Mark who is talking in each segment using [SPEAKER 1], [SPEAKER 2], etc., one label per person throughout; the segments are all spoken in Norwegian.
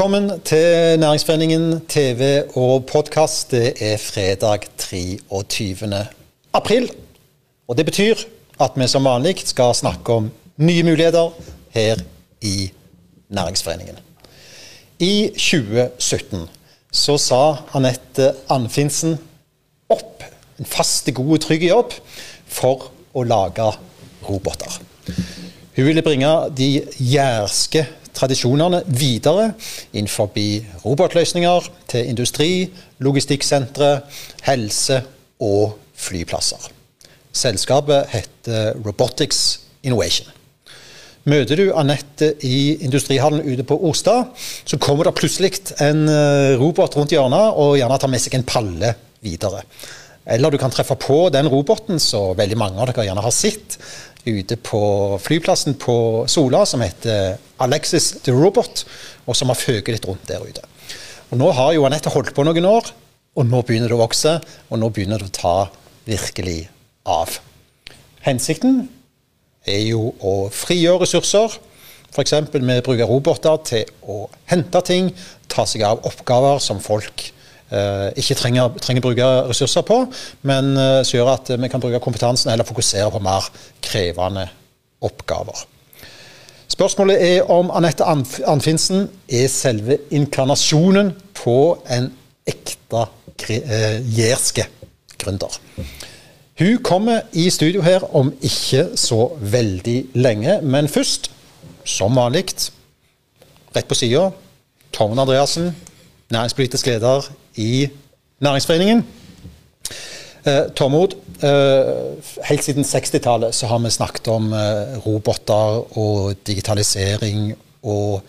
[SPEAKER 1] Velkommen til Næringsforeningen TV og podkast. Det er fredag 23. april. Og det betyr at vi som vanlig skal snakke om nye muligheter her i Næringsforeningen. I 2017 så sa Anette Anfinsen opp en fast, god og trygg jobb for å lage roboter. Hun ville bringe de jærske tradisjonene videre innenfor robotløsninger til industri, logistikksentre, helse og flyplasser. Selskapet heter Robotics Innovation. Møter du Anette i industrihallen ute på Ostad, så kommer det plutselig en eh, robot rundt hjørnet og gjerne tar med seg en palle videre. Eller du kan treffe på den roboten som veldig mange av dere gjerne har sett ute på flyplassen på Sola, som heter Alexis the Robot, og som har føket litt rundt der ute. Og Nå har jo Anette holdt på noen år, og nå begynner det å vokse. Og nå begynner det å ta virkelig av. Hensikten er jo å frigjøre ressurser. F.eks. med å bruke roboter til å hente ting, ta seg av oppgaver som folk eh, ikke trenger, trenger bruke ressurser på, men eh, som gjør at vi kan bruke kompetansen eller fokusere på mer krevende oppgaver. Spørsmålet er om Anette Anfinsen er selve inkarnasjonen på en ekte eh, jærske gründer. Hun kommer i studio her om ikke så veldig lenge, men først, som vanlig, rett på sida, Tormod Andreassen, næringspolitisk leder i Næringsforeningen. Eh, Tormod, eh, helt siden 60-tallet så har vi snakket om eh, roboter og digitalisering og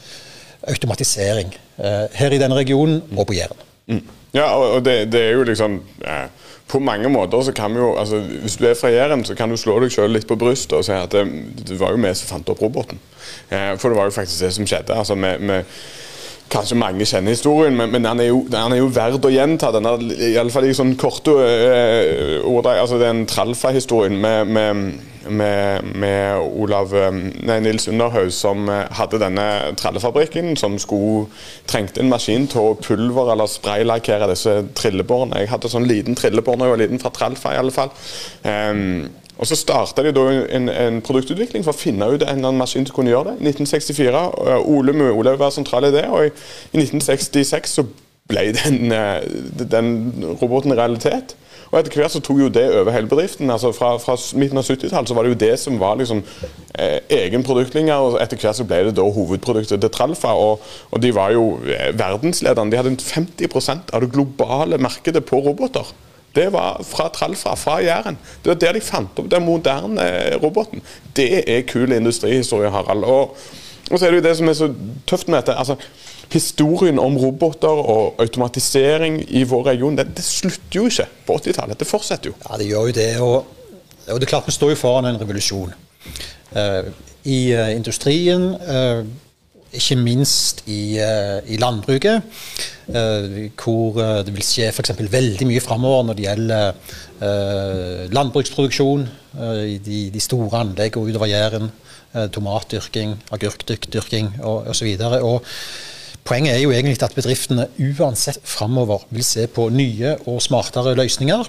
[SPEAKER 1] automatisering eh, her i denne regionen og på Jæren.
[SPEAKER 2] Mm. Ja, og det, det, er jo liksom eh, På mange måter så kan vi jo altså Hvis du er fra Jæren, så kan du slå deg sjøl litt på brystet og si at det, det var jo vi som fant opp roboten. Eh, for det var jo faktisk det som skjedde. altså med, med Kanskje mange kjenner historien, men, men den, er jo, er jo, verd å gjenta. Den er, fall i sånn korte uh, ord. Altså den Tralfa-historien med, med, med, med, Olav nei, Nils Underhaug, som hadde denne trallefabrikken, som skulle, trengte en maskin til å pulver- eller spraylakkere disse trillebårene. Jeg hadde sånn liten trillebår da jeg var liten, fra Tralfa i alle fall. Um, og Så starta de da en, en, produktutvikling for å finne ut en eller annen maskin som kunne gjøre det. I 1964 Ole med var sentral i det, og i, i 1966 så ble den, eh, den roboten realitet. Og etter hvert så tok jo det over hele bedriften. altså Fra, fra midten av 70-tallet så var det jo det som var liksom eh, egen produktlinje, og etter hvert så ble det da hovedproduktet til Tralfa. Og, og de var jo eh, verdensledende. De hadde 50% av det globale markedet på roboter. Det var fra Tralfa, fra Jæren. Det var der de fant opp den moderne roboten. Det er kul industrihistorie, Harald. Og, og, så er det jo det som er så tøft med dette. altså Historien om roboter og automatisering i vår region, det, det slutter jo ikke på 80-tallet. Det fortsetter jo.
[SPEAKER 1] Ja, det gjør jo det. Og, og det er klart vi står jo foran en revolusjon. Uh, I uh, industrien uh, ikke minst i, uh, i landbruket, uh, hvor uh, det vil skje f.eks. veldig mye framover når det gjelder landbruksproduksjon i de, de, store anleggene utover Jæren. tomatdyrking, agurkdyrking osv. Poenget er jo egentlig at bedriftene uansett framover vil se på nye og smartere løsninger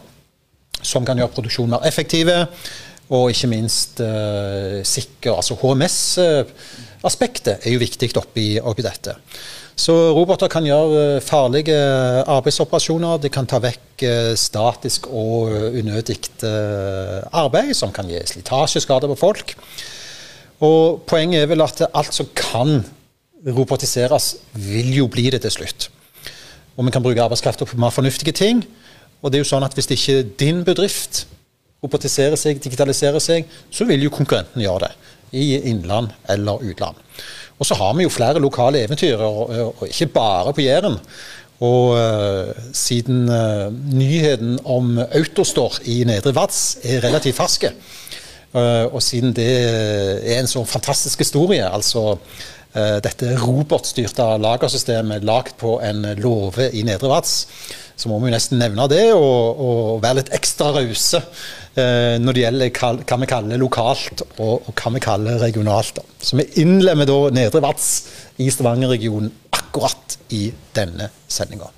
[SPEAKER 1] som kan gjøre produksjonen mer effektive, og ikke minst sikker. Altså HMS aspektet er jo viktig oppi, oppi dette. Så roboter kan gjøre eh, farlige arbeidsoperasjoner. De kan ta vekk eh, statisk og unødig eh, arbeid, som kan gi slitasjeskader på folk. Og Poenget er vel at alt som kan robotiseres, vil jo bli det til slutt. Og vi kan bruke arbeidskrafta på mer fornuftige ting. Og det er jo sånn at hvis ikke din bedrift robotiserer seg, digitalisere seg, så vil jo konkurrenten gjøre det i innland eller utland. Og så har vi jo flere lokale eventyr, og, ikke bare på Jæren. Og uh, siden uh, nyheten om Autostore i Nedre Vats er relativt ferske, uh, og siden det er en så fantastisk historie, altså dette robotstyrte lagersystemet lagd på en låve i Nedre Vats, så må vi jo nesten nevne det, og, og være litt ekstra rause eh, når det gjelder hva, vi kaller lokalt og, og hva vi kaller regionalt. Så vi innlemmer da Nedre Vats i Stavanger-regionen akkurat i denne sendinga.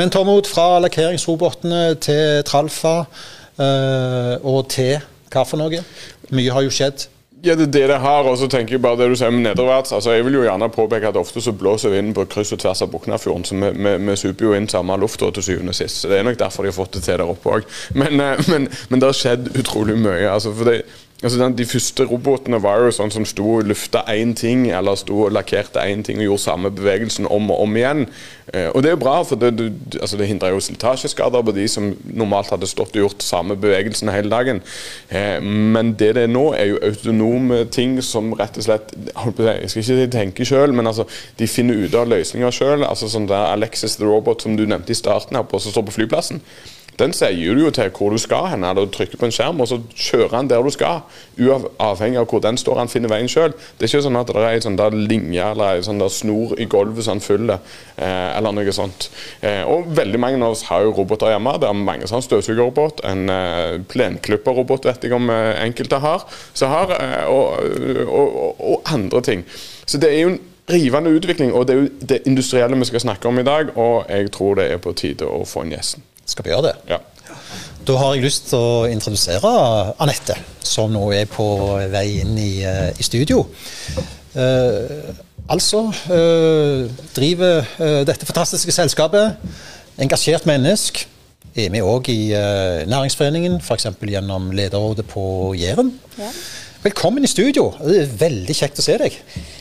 [SPEAKER 1] Men Tormod, fra lakkeringsrobotene til Tralfa eh, og til hva for noe? Mye har jo skjedd.
[SPEAKER 2] Ja, det er det det har. Og så tenker jeg bare det du sier med nederverds. Altså, jeg vil jo gjerne påpeke at ofte så blåser vinden på kryss og tvers av Buknafjorden, så vi, vi, vi super jo inn samme lufta til syvende og sist. Så det er nok derfor de har fått det til der oppe òg. Men, eh, men, men, det har skjedd utrolig mye. altså for det Altså, den, de første robotene var jo sånn som sto og lufta én ting, eller sto og lakkerte én ting og gjorde samme bevegelsen om og om igjen. Eh, og det er jo bra, for det, det, altså det hindrer jo slitasjeskader på de som normalt hadde stått og gjort samme bevegelsen hele dagen. Eh, men det det er nå, er jo autonome ting som rett og slett Jeg skal ikke tenke sjøl, men altså, de finner ut av løsninger sjøl. Altså, sånn der Alexis the Robot som du nevnte i starten her, på, som står på flyplassen den sier du jo til hvor du skal hen. Du trykker på en skjerm, og så kjører han der du skal. Uavhengig av hvor den står, han finner veien sjøl. Det er ikke sånn at det er en sånn der linje eller en sånn der snor i gulvet som han fyller, eh, eller noe sånt. Eh, og veldig mange av oss har jo roboter hjemme. Det er mange som har støvsugerrobot. En eh, plenklipperrobot vet jeg om eh, enkelte har. har eh, og, og, og andre ting. Så det er jo en rivende utvikling, og det er jo det industrielle vi skal snakke om i dag. Og jeg tror det er på tide å få inn gjesten.
[SPEAKER 1] Skal vi gjøre det?
[SPEAKER 2] Ja.
[SPEAKER 1] Da har jeg lyst til å introdusere Anette, som nå er på vei inn i, eh, i studio. Eh, altså eh, driver eh, dette fantastiske selskapet. Engasjert menneske. Er med òg i Næringsforeningen, f.eks. gjennom lederrådet på Jæren. Ja. Velkommen i studio. Det er veldig kjekt å se deg.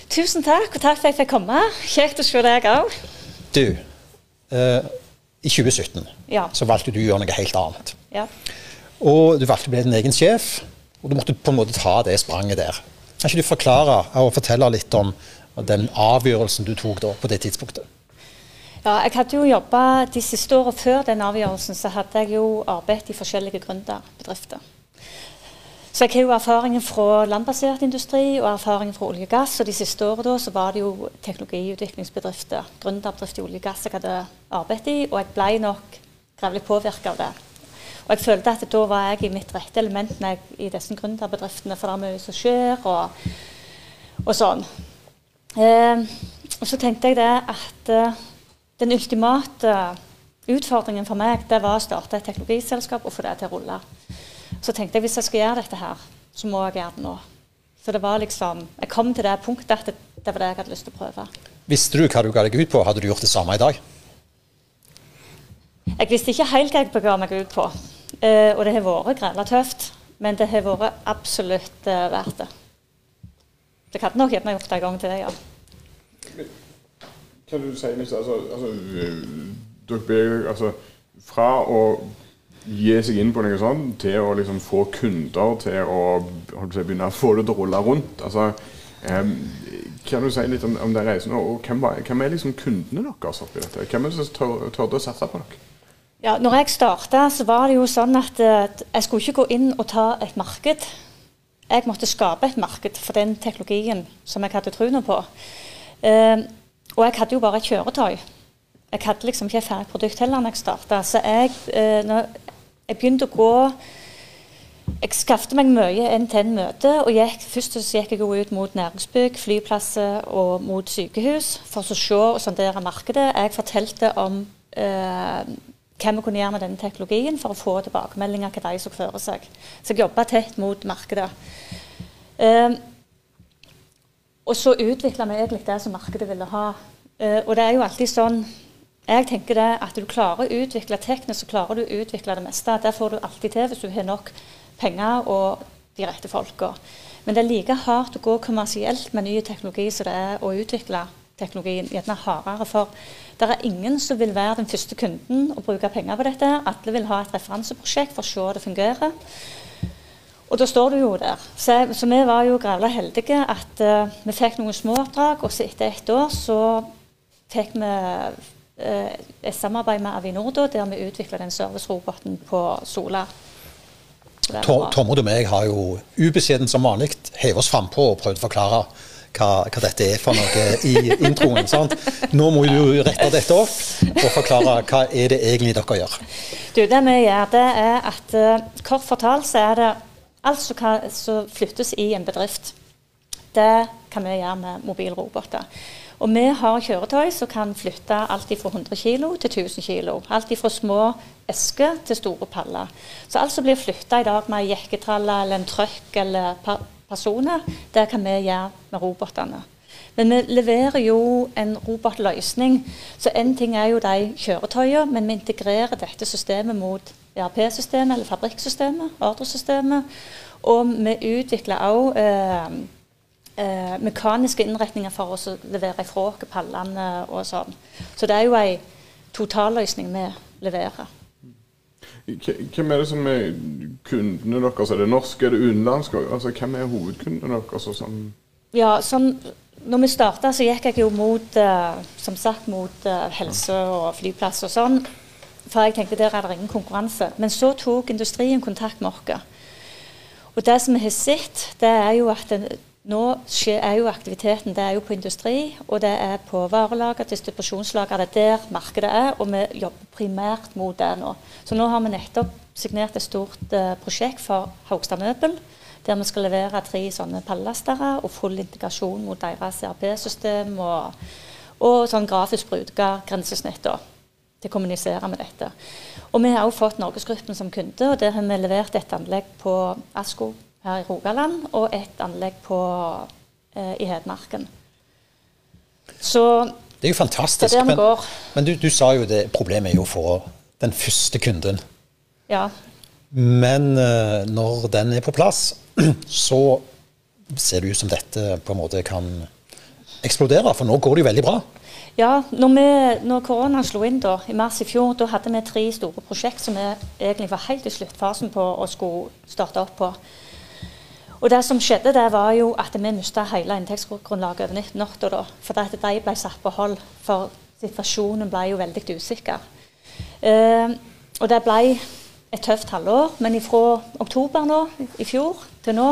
[SPEAKER 3] Tusen takk, og takk for at jeg fikk komme. Kjekt å se deg òg.
[SPEAKER 1] Du, i 2017 ja. så valgte du å gjøre noe helt annet. Ja. Og du valgte å bli din egen sjef, og du måtte på en måte ta det spranget der. Kan ikke du forklare og fortelle litt om den avgjørelsen du tok da på det tidspunktet?
[SPEAKER 3] Ja, jeg hadde jo jobba de siste årene før den avgjørelsen, så hadde jeg jo arbeidet i forskjellige gründerbedrifter. Så jeg har jo erfaringen fra landbasert industri og erfaringen fra olje og gass. Og de siste årene så var det jo teknologiutviklingsbedrifter, gründerbedrifter i olje og gass jeg hadde arbeidet i, og jeg ble nok grevlig påvirka av det. Og jeg følte at da var jeg i mitt rette element jeg, i disse gründerbedriftene, for det er mye som skjer, og, og sånn. Eh, og så tenkte jeg det at eh, den ultimate utfordringen for meg, det var å starte et teknologiselskap og få det til å rulle. Så tenkte jeg hvis jeg skal gjøre dette her, så må jeg gjøre det nå. Så det var liksom, Jeg kom til det punktet at det, det var det jeg hadde lyst til å prøve.
[SPEAKER 1] Visste du hva du ga deg ut på? Hadde du gjort det samme i dag?
[SPEAKER 3] Jeg visste ikke helt hva jeg ga meg ut på. Uh, og det har vært grella tøft. Men det har vært absolutt uh, verdt det. Det hadde nok gjerne gjort det en gang til, ja.
[SPEAKER 2] Kan du si litt altså, altså, dere, altså, Fra å gi seg inn på noe sånt til å liksom få kunder til å si, begynne å få det til å rulle rundt. Altså, um, kan du si litt om, om den reisen? Og hvem, var, hvem er liksom kundene deres oppi dette? Hvem er det som tør, tørde å satse på dere?
[SPEAKER 3] Ja, når jeg starta, så var det jo sånn at jeg skulle ikke gå inn og ta et marked. Jeg måtte skape et marked for den teknologien som jeg hadde troen på. Uh, og jeg hadde jo bare et kjøretøy. Jeg hadde liksom ikke et ferdig produkt heller når jeg starta. Så jeg, uh, når, jeg begynte å gå Jeg skaffet meg mye NTN-møte. og gikk, Først så gikk jeg ut mot næringsbygg, flyplasser og mot sykehus for å se og sondere markedet. Jeg fortalte om eh, hva vi kunne gjøre med denne teknologien for å få tilbakemeldinger hva de så for seg. Så jeg jobba tett mot markedet. Eh, og så utvikla vi egentlig det som markedet ville ha. Eh, og det er jo alltid sånn jeg tenker det at du klarer å utvikle teknisk, så klarer du å utvikle det meste. Det får du alltid til hvis du har nok penger og de rette folka. Men det er like hardt å gå kommersielt med ny teknologi som det er å utvikle teknologien. Gjerne hardere, for det er ingen som vil være den første kunden og bruke penger på dette. Alle vil ha et referanseprosjekt for å se det fungerer. Og da står du jo der. Så, så vi var jo grævla heldige at uh, vi fikk noen små oppdrag, og så etter ett år så fikk vi et samarbeid med Avinor der vi utvikler den serviceroboten på Sola.
[SPEAKER 1] Tormod og meg har jo ubeskjeden som vanlig hevet oss frampå og prøvd å forklare hva, hva, dette er for noe i introen. Sant? Nå må du rette dette opp og forklare hva er det egentlig dere gjør.
[SPEAKER 3] Du, Det vi gjør, det er at uh, kort fortalt så er det alt som flyttes i en bedrift. Det kan vi gjøre med mobilroboter. Og vi har kjøretøy som kan flytte alt fra 100 kg til 1000 kg. Alt fra små esker til store paller. Så alt som blir flytta i dag med ei jekketralle eller en trøkk eller personer, det kan vi gjøre med robotene. Men vi leverer jo en robotløsning. Så én ting er jo de kjøretøyene, men vi integrerer dette systemet mot ERP-systemet eller fabrikksystemet, ordresystemet. Og vi utvikler òg eh, mekaniske innretninger for å levere ifra oss pallene og sånn. Så det er jo ei totalløsning vi leverer.
[SPEAKER 2] Hvem er det som er kundene deres? Er det norske, er det utenlandske? Altså, hvem er hovedkundene deres? Sånn?
[SPEAKER 3] Ja, sånn når vi starta, så gikk jeg jo mot, uh, som sagt, mot uh, helse og flyplass og sånn. For jeg tenkte der er det ingen konkurranse. Men så tok industrien kontakt med oss. Og det som vi har sett, det er jo at nå er jo aktiviteten det er jo på industri, og det er på varelager, distribusjonslager. Det er der markedet er, og vi jobber primært mot det nå. Så nå har vi nettopp signert et stort uh, prosjekt for Haugstad Møbel der vi skal levere tre sånne pallastere og full integrasjon mot deres CRP-system og, og, sånn grafisk brukergrensesnitt til å kommunisere med dette. Og Vi har også fått Norgesgruppen som kunde, og der har vi levert et anlegg på Asko her i Rogaland og et anlegg på, eh, i Hedmarken.
[SPEAKER 1] Så det er jo fantastisk. Men, men du, du, sa jo det problemet er jo å få den første kunden.
[SPEAKER 3] Ja.
[SPEAKER 1] Men eh, når den er på plass, så ser det ut som dette på en måte kan eksplodere. For nå går det jo veldig bra.
[SPEAKER 3] Ja, når, vi, når koronaen slo inn da, i mars i fjor, da hadde vi tre store prosjekt som vi egentlig var helt i sluttfasen på å skulle starte opp på. Og det som skjedde, det var jo at vi mista hele inntektsgrunnlaget over natta. For at de ble satt på hold. For situasjonen ble jo veldig usikker. Eh, og det ble et tøft halvår. Men fra oktober nå, i fjor til nå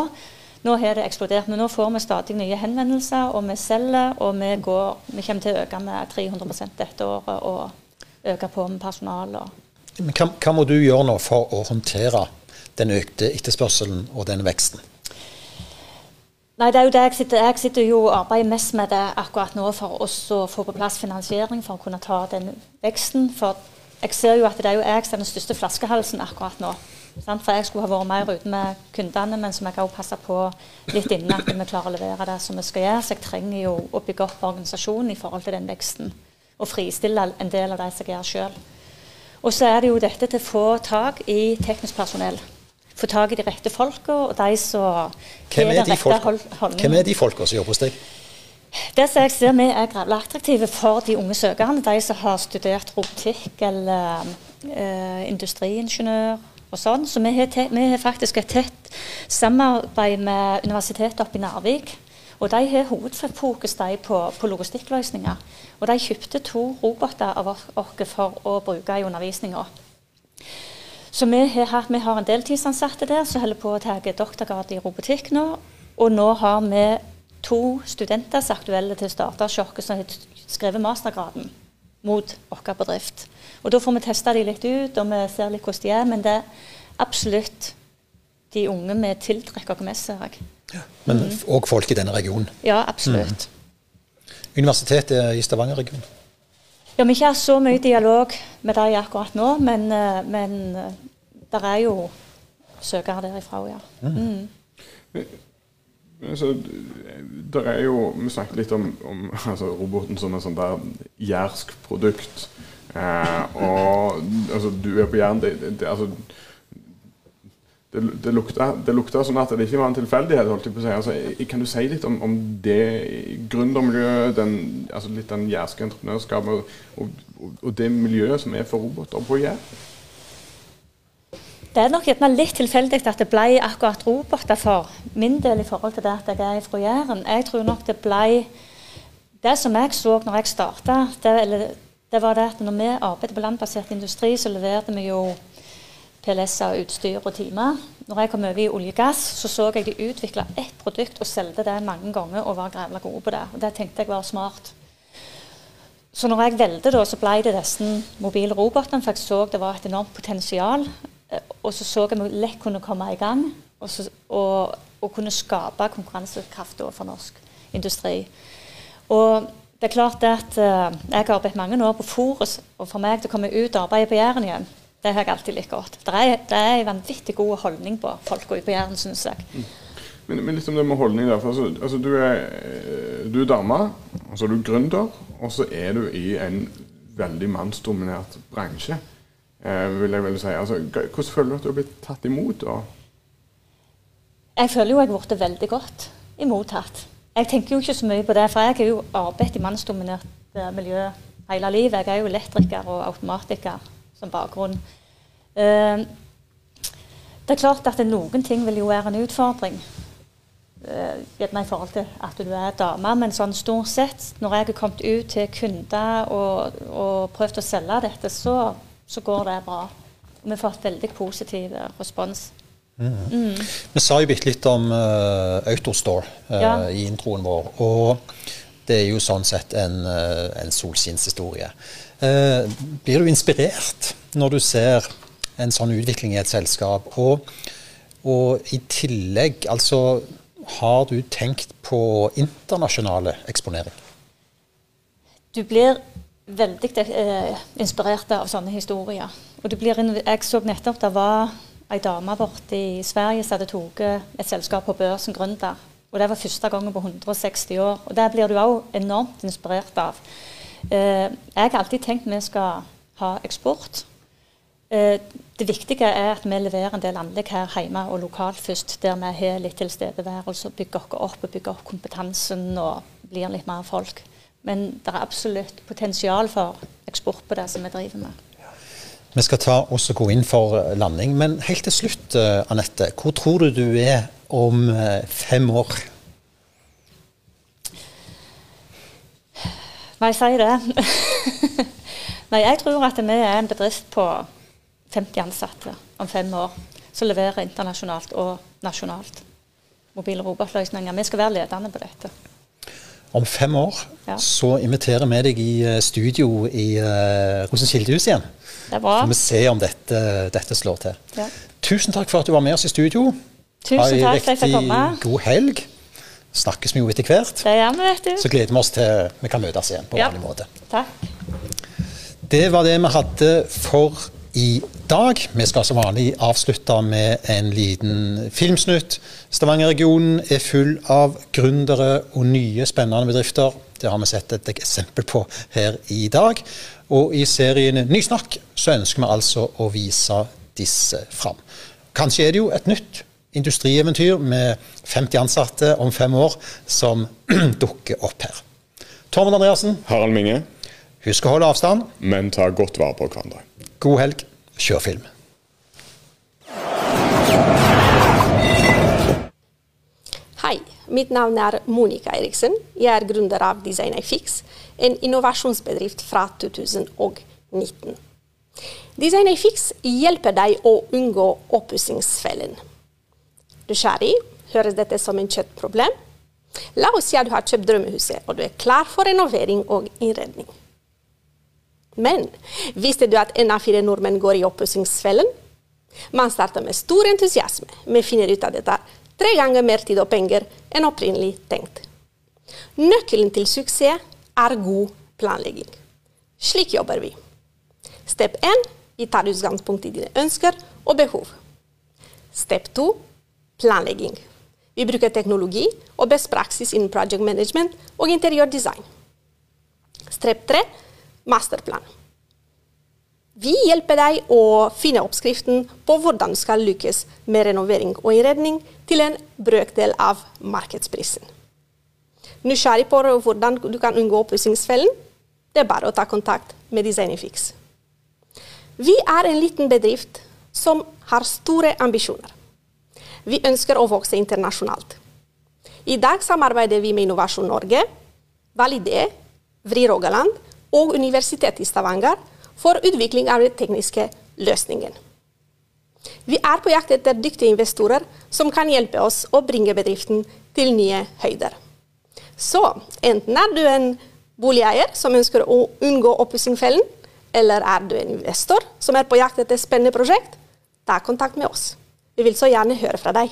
[SPEAKER 3] nå har det eksplodert. Men nå får vi stadig nye henvendelser, og vi selger. Og vi, går, vi kommer til å øke med 300% dette året og øke på med personal.
[SPEAKER 1] Hva, hva, må du gjøre nå for å håndtere den økte etterspørselen og den veksten?
[SPEAKER 3] Nei, det er jo det jeg sitter, jeg sitter jo og arbeider mest med det akkurat nå for å få på plass finansiering for å kunne ta den veksten. For jeg ser jo at det er jo jeg som er den største flaskehalsen akkurat nå. Sant? For jeg skulle ha vært mer ute med kundene, men som jeg har passa på litt innen at vi klarer å levere det som vi skal gjøre. Så jeg trenger jo å bygge opp organisasjonen i forhold til den veksten. Og fristille en del av de som jeg gjør sjøl. Og så er det jo dette til å få tak i teknisk personell. Få tak i de rette folka, og de som
[SPEAKER 1] Hvem er de folka de som jobber hos deg?
[SPEAKER 3] Det som jeg ser vi er gravlig attraktive for de unge søkerne, de som har studert robotikk eller eh, industriingeniør og sånn. Så vi har, vi har, faktisk et tett samarbeid med Universitetet oppe i Narvik. Og de har hovedfokus på, på logistikkløsninger. Og de kjøpte to roboter av oss for å bruke i undervisninga. Så vi har, vi har en deltidsansatte der som holder på å ta doktorgrad i robotikk nå. Og nå har vi to studenter som er aktuelle til å starte Sjokket, som har skrevet mastergraden mot vår bedrift. Og Da får vi testa de litt ut, og vi ser litt hvordan de er. Men det er absolutt de unge vi tiltrekker oss mest, ser jeg.
[SPEAKER 1] Ja, men òg mm. folk i denne regionen?
[SPEAKER 3] Ja, absolutt. Mm.
[SPEAKER 1] Universitetet i Stavanger-regionen?
[SPEAKER 3] Ja, Vi ikke har så mye dialog med dem akkurat nå, men, eh, men eh, det er jo søkere derifra, ja. Mm.
[SPEAKER 2] Altså, Så, der er jo, Vi snakket litt om, om altså, roboten som et sånt der jærsk produkt. Eh, og altså, du er på det, det, altså, det, det, lukta, det lukta sånn at det ikke var en tilfeldighet. holdt jeg på å si. Altså, kan du si litt om, om det gründermiljøet, altså litt den jærske entreprenørskapet og, og, og, det miljøet som er for roboter på Jæren?
[SPEAKER 3] Det er nok gjerne litt tilfeldig at det ble akkurat roboter for min del i forhold til det at jeg er fra Jæren. Jeg tror nok det ble Det som jeg så når jeg starta, det, det, var det at når vi arbeidet på landbasert industri, så leverte vi jo PLS-er, utstyr og timer. Når jeg kom over i olje og gass, så så jeg de utvikla ett produkt og solgte det mange ganger og var grævla gode på det. Og Det tenkte jeg var smart. Så når jeg valgte, så ble det disse mobile robotene, for jeg så det var et enormt potensial. Eh, og så så jeg vi lett kunne komme i gang. Og, så, og og kunne skape konkurransekraft for norsk industri. Og det er klart at uh, Jeg har arbeidet mange år på Forus, og for meg til å komme ut og arbeide på Jæren igjen, det har jeg alltid likt godt. Det er, det er en vanvittig god holdning på folka ute på Jæren, syns jeg. Mm.
[SPEAKER 2] Men, men om det med holdning der, for altså, altså, du, er, du er dame, og så er du gründer, og så er du i en veldig mannsdominert bransje. Eh, vil jeg vel si. Altså, hvordan føler du at du har blitt tatt imot? da?
[SPEAKER 3] Jeg føler jo jeg har blitt veldig godt imottatt. Jeg tenker jo ikke så mye på det, for jeg har jo arbeidet i mannsdominert eh, miljø hele livet. Jeg er jo elektriker og automatiker som bakgrunn. Eh, det er klart at noen ting vil jo være en utfordring. Uh, i forhold til at du er dame, men sånn stort sett, når jeg har kommet ut til kunder og, og prøvd å selge dette, så så går det bra. Og vi har fått veldig positiv respons. Mm.
[SPEAKER 1] Mm. Vi sa jo bitte litt om uh, Autostore uh, ja. i introen vår. Og det er jo sånn sett en, en solskinnshistorie. Uh, blir du inspirert når du ser en sånn utvikling i et selskap? Og, og i tillegg, altså Har du tenkt på internasjonale eksponering?
[SPEAKER 3] Du blir veldig eh, inspirert av sånne historier. Og blir, jeg så nettopp det var ei dame borte i Sverige som hadde tatt et selskap på børsen, Gründer. Og det var første gangen på 160 år. Og det blir du òg enormt inspirert av. Eh, jeg har alltid tenkt vi skal ha eksport. Eh, det viktige er at vi leverer en del anlegg her hjemme og lokalt først, der vi har litt tilstedeværelse bygger oss opp og bygger opp kompetansen og blir litt mer folk. Men det er absolutt potensial for eksport på det som vi driver med.
[SPEAKER 1] Vi skal ta også gå inn for eh, landing, men helt til slutt, Anette. Hvor tror du du er om fem år?
[SPEAKER 3] Må jeg si det? Nei, jeg tror at vi er en bedrift på 50 ansatte om fem år som leverer internasjonalt og nasjonalt mobile robotløsninger. Vi skal være ledende på dette.
[SPEAKER 1] Om fem år ja. så inviterer vi deg i eh, studio i uh, Rosenkildehus igjen.
[SPEAKER 3] Det er bra.
[SPEAKER 1] Så får vi se om dette, dette slår til. Ja. Tusen takk for at du var med oss i studio.
[SPEAKER 3] Tusen takk for at jeg fikk komme.
[SPEAKER 1] god helg. Snakkes vi jo etter hvert.
[SPEAKER 3] Det gjør vi, vet du.
[SPEAKER 1] Så gleder vi oss til vi kan møtes igjen på ja. vanlig måte.
[SPEAKER 3] Takk.
[SPEAKER 1] Det var det vi hadde for i dag. Vi skal som vanlig avslutte med en liten filmsnutt. Stavanger-regionen er full av gründere og nye, spennende bedrifter. Det har vi sett et eksempel på her i dag. Og i serien Nysnakk så ønsker vi altså å vise disse fram. Kanskje er det jo et nytt industrieventyr med 50 ansatte om fem år som dukker opp her. Tormod Andreassen.
[SPEAKER 2] Harald Minge.
[SPEAKER 1] Husk å holde avstand.
[SPEAKER 2] Men ta godt vare på hverandre.
[SPEAKER 1] God helg. Kjør film.
[SPEAKER 4] Hei, mitt navn er Monica Eriksen. Jeg er gründer av DesignIFix, en innovasjonsbedrift fra 2019. DesignIFix hjelper deg å unngå oppussingsfellen. Nysgjerrig? Høres dette som en kjøttproblem? La oss si at du har kjøpt drømmehuset, og du er klar for renovering og innredning. Men visste du at en av fire nordmenn går i oppussingsfellen? Man starter med stor entusiasme, men finner ut at det tar tre ganger mer tid og penger enn opprinnelig tenkt. Nøkkelen til suksess er god planlegging. Slik jobber vi. Step 1 vi tar utgangspunkt i dine ønsker og behov. Step 2 planlegging. Vi bruker teknologi og best praksis innen project management og interiørdesign. Strep 3 masterplan. Vi hjelper deg å finne oppskriften på hvordan du skal lykkes med renovering og innredning til en brøkdel av markedsprisen. Nysgjerrig på hvordan du kan unngå oppussingsfellen? Det er bare å ta kontakt med Designifix. Vi er en liten bedrift som har store ambisjoner. Vi ønsker å vokse internasjonalt. I dag samarbeider vi med Innovasjon Norge, Validé, Vri Rogaland og Universitetet i Stavanger for utvikling av den tekniske løsningen. Vi er på jakt etter dyktige investorer som kan hjelpe oss å bringe bedriften til nye høyder. Så enten er du en boligeier som ønsker å unngå oppussingfellen, eller er du en investor som er på jakt etter spennende prosjekt, ta kontakt med oss. Vi vil så gjerne høre fra deg.